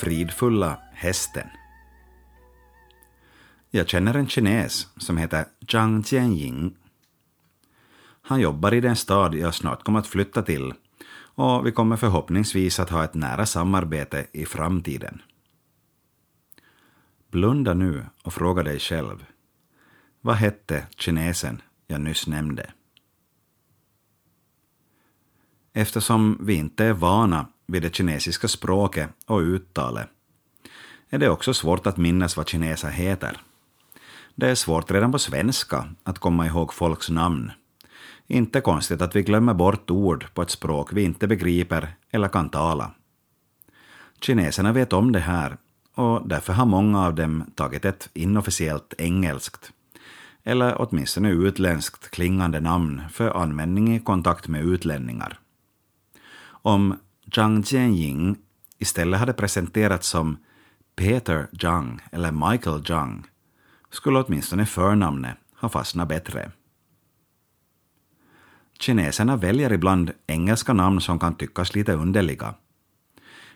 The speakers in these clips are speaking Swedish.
fridfulla hästen. Jag känner en kines som heter Zhang Jianying. Han jobbar i den stad jag snart kommer att flytta till och vi kommer förhoppningsvis att ha ett nära samarbete i framtiden. Blunda nu och fråga dig själv. Vad hette kinesen jag nyss nämnde? Eftersom vi inte är vana vid det kinesiska språket och uttalet är det också svårt att minnas vad kineser heter. Det är svårt redan på svenska att komma ihåg folks namn. Inte konstigt att vi glömmer bort ord på ett språk vi inte begriper eller kan tala. Kineserna vet om det här och därför har många av dem tagit ett inofficiellt engelskt, eller åtminstone utländskt klingande namn för användning i kontakt med utlänningar. Om Zhang Jianying istället hade presenterats som Peter Zhang eller Michael Zhang skulle åtminstone förnamnet ha fastnat bättre. Kineserna väljer ibland engelska namn som kan tyckas lite underliga.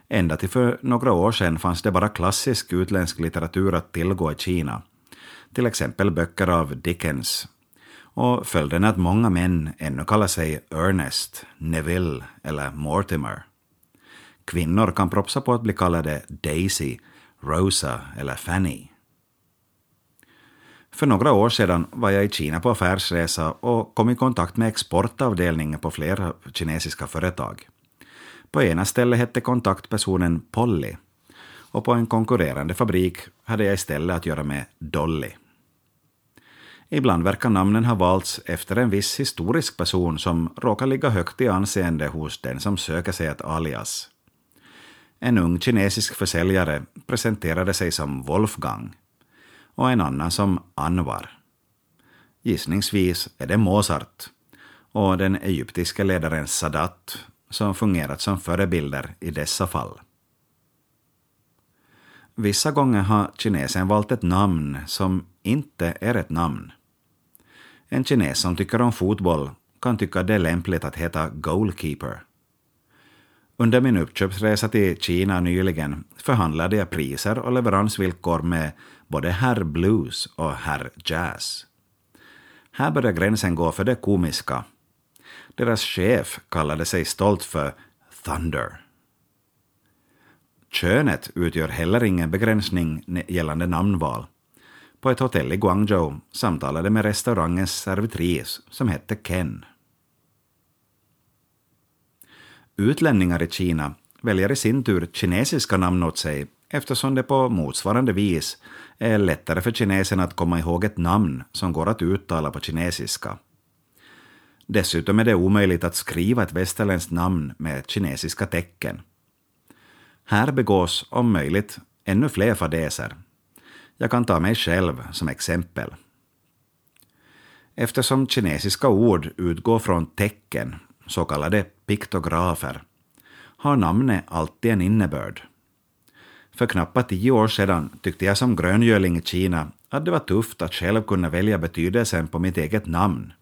Ända till för några år sedan fanns det bara klassisk utländsk litteratur att tillgå i Kina, till exempel böcker av Dickens. Och följden är att många män ännu kallar sig Ernest, Neville eller Mortimer. Kvinnor kan propsa på att bli kallade Daisy, Rosa eller Fanny. För några år sedan var jag i Kina på affärsresa och kom i kontakt med exportavdelningen på flera kinesiska företag. På ena stället hette kontaktpersonen Polly och på en konkurrerande fabrik hade jag istället att göra med Dolly. Ibland verkar namnen ha valts efter en viss historisk person som råkar ligga högt i anseende hos den som söker sig ett alias. En ung kinesisk försäljare presenterade sig som Wolfgang och en annan som Anwar. Gissningsvis är det Mozart och den egyptiska ledaren Sadat som fungerat som förebilder i dessa fall. Vissa gånger har kinesen valt ett namn som inte är ett namn. En kines som tycker om fotboll kan tycka det är lämpligt att heta goalkeeper. Under min uppköpsresa till Kina nyligen förhandlade jag priser och leveransvillkor med både herr blues och herr jazz. Här börjar gränsen gå för det komiska. Deras chef kallade sig stolt för Thunder. Könet utgör heller ingen begränsning gällande namnval. På ett hotell i Guangzhou samtalade med restaurangens servitris som hette Ken. Utlänningar i Kina väljer i sin tur kinesiska namn åt sig eftersom det på motsvarande vis är lättare för kineserna att komma ihåg ett namn som går att uttala på kinesiska. Dessutom är det omöjligt att skriva ett västerländskt namn med kinesiska tecken. Här begås, om möjligt, ännu fler fadäser. Jag kan ta mig själv som exempel. Eftersom kinesiska ord utgår från tecken, så kallade piktografer, har namnet alltid en innebörd. För knappt tio år sedan tyckte jag som gröngöling i Kina att det var tufft att själv kunna välja betydelsen på mitt eget namn.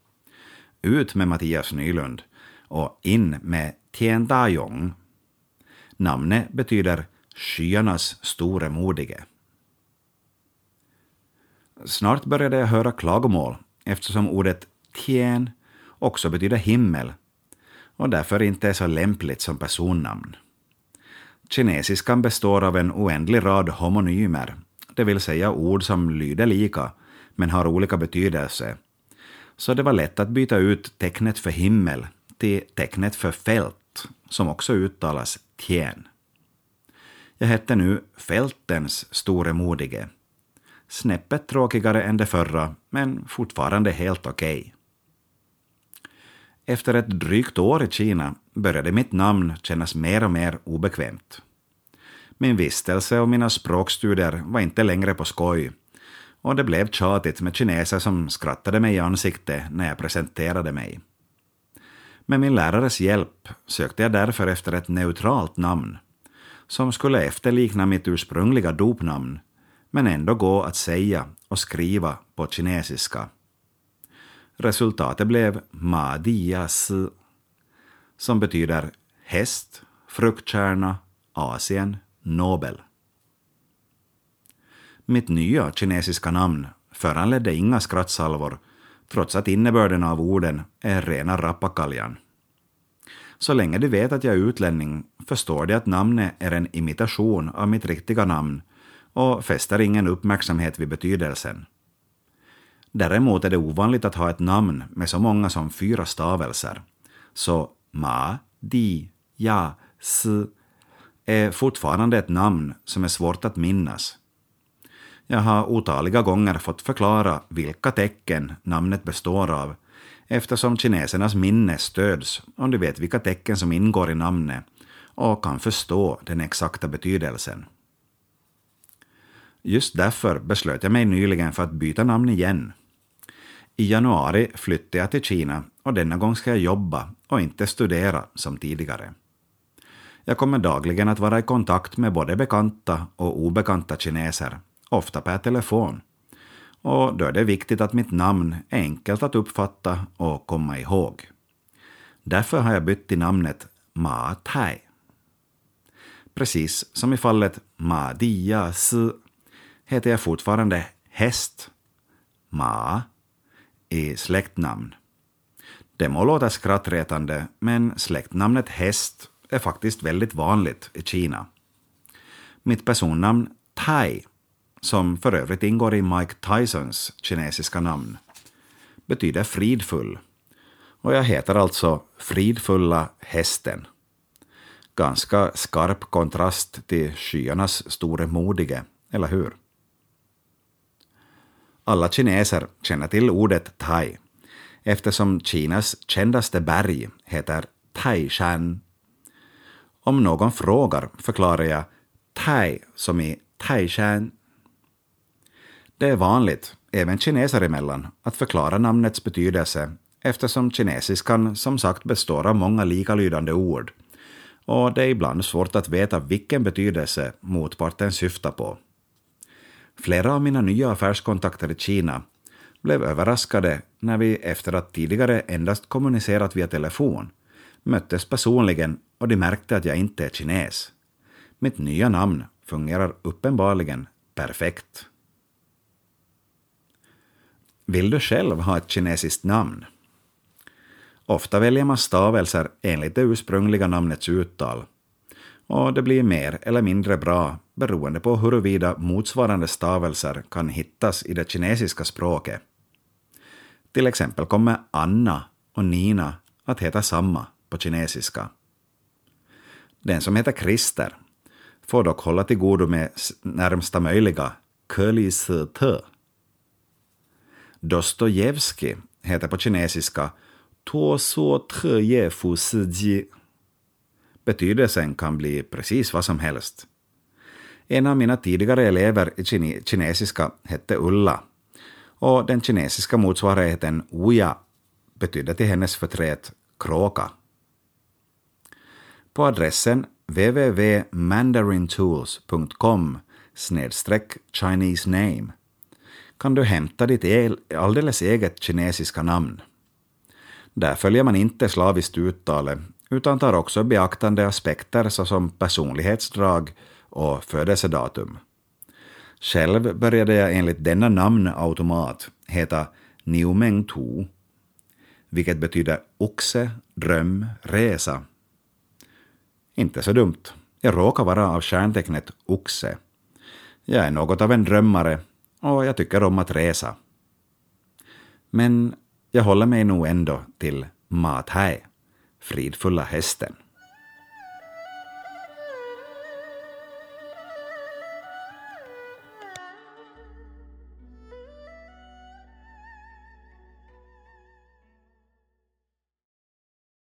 Ut med Mattias Nylund och in med Tien Dajong. Namnet betyder skyarnas store modige. Snart började jag höra klagomål eftersom ordet tien också betyder himmel och därför inte är så lämpligt som personnamn. Kinesiskan består av en oändlig rad homonymer, det vill säga ord som lyder lika men har olika betydelse. Så det var lätt att byta ut tecknet för himmel till tecknet för fält, som också uttalas tien. Jag hette nu Fältens store modige. Snäppet tråkigare än det förra, men fortfarande helt okej. Okay. Efter ett drygt år i Kina började mitt namn kännas mer och mer obekvämt. Min vistelse och mina språkstudier var inte längre på skoj och det blev tjatigt med kineser som skrattade mig i ansiktet när jag presenterade mig. Med min lärares hjälp sökte jag därför efter ett neutralt namn som skulle efterlikna mitt ursprungliga dopnamn men ändå gå att säga och skriva på kinesiska. Resultatet blev ”madias” som betyder häst, fruktkärna, Asien, Nobel. Mitt nya kinesiska namn föranledde inga skrattsalvor, trots att innebörden av orden är rena rappakaljan. Så länge de vet att jag är utlänning förstår de att namnet är en imitation av mitt riktiga namn och fäster ingen uppmärksamhet vid betydelsen. Däremot är det ovanligt att ha ett namn med så många som fyra stavelser. Så Ma, Di, Ja, S är fortfarande ett namn som är svårt att minnas. Jag har otaliga gånger fått förklara vilka tecken namnet består av eftersom kinesernas minne stöds om de vet vilka tecken som ingår i namnet och kan förstå den exakta betydelsen. Just därför beslöt jag mig nyligen för att byta namn igen. I januari flyttade jag till Kina och denna gång ska jag jobba och inte studera som tidigare. Jag kommer dagligen att vara i kontakt med både bekanta och obekanta kineser, ofta per telefon. Och då är det viktigt att mitt namn är enkelt att uppfatta och komma ihåg. Därför har jag bytt till namnet Ma Tai. Precis som i fallet Ma Dia Si heter jag fortfarande Häst, Ma, i släktnamn. Det må låta skrattretande, men släktnamnet Häst är faktiskt väldigt vanligt i Kina. Mitt personnamn Tai, som för övrigt ingår i Mike Tysons kinesiska namn, betyder fridfull. Och jag heter alltså Fridfulla hästen. Ganska skarp kontrast till skyarnas store modige, eller hur? Alla kineser känner till ordet thai, eftersom Kinas kändaste berg heter Taishan. Om någon frågar förklarar jag thai som i Taishan. Det är vanligt, även kineser emellan, att förklara namnets betydelse eftersom kinesiskan som sagt består av många likalydande ord och det är ibland svårt att veta vilken betydelse motparten syftar på. Flera av mina nya affärskontakter i Kina blev överraskade när vi efter att tidigare endast kommunicerat via telefon möttes personligen och de märkte att jag inte är kines. Mitt nya namn fungerar uppenbarligen perfekt. Vill du själv ha ett kinesiskt namn? Ofta väljer man stavelser enligt det ursprungliga namnets uttal och det blir mer eller mindre bra beroende på huruvida motsvarande stavelser kan hittas i det kinesiska språket. Till exempel kommer Anna och Nina att heta samma på kinesiska. Den som heter Christer får dock hålla till godo med närmsta möjliga Kölisö. Dostojevskij heter på kinesiska ”Tuo so tre fu ji Betydelsen kan bli precis vad som helst. En av mina tidigare elever i kinesiska hette Ulla och den kinesiska motsvarigheten Uja betydde till hennes förtret kråka. På adressen www.mandarintools.com snedstreck Chinese name kan du hämta ditt alldeles eget kinesiska namn. Där följer man inte slaviskt uttalet utan tar också beaktande aspekter såsom personlighetsdrag och födelsedatum. Själv började jag enligt denna namnautomat heta Niumeng Tu, vilket betyder oxe, dröm, resa. Inte så dumt. Jag råkar vara av stjärntecknet oxe. Jag är något av en drömmare och jag tycker om att resa. Men jag håller mig nog ändå till Mathai fridfulla hästen.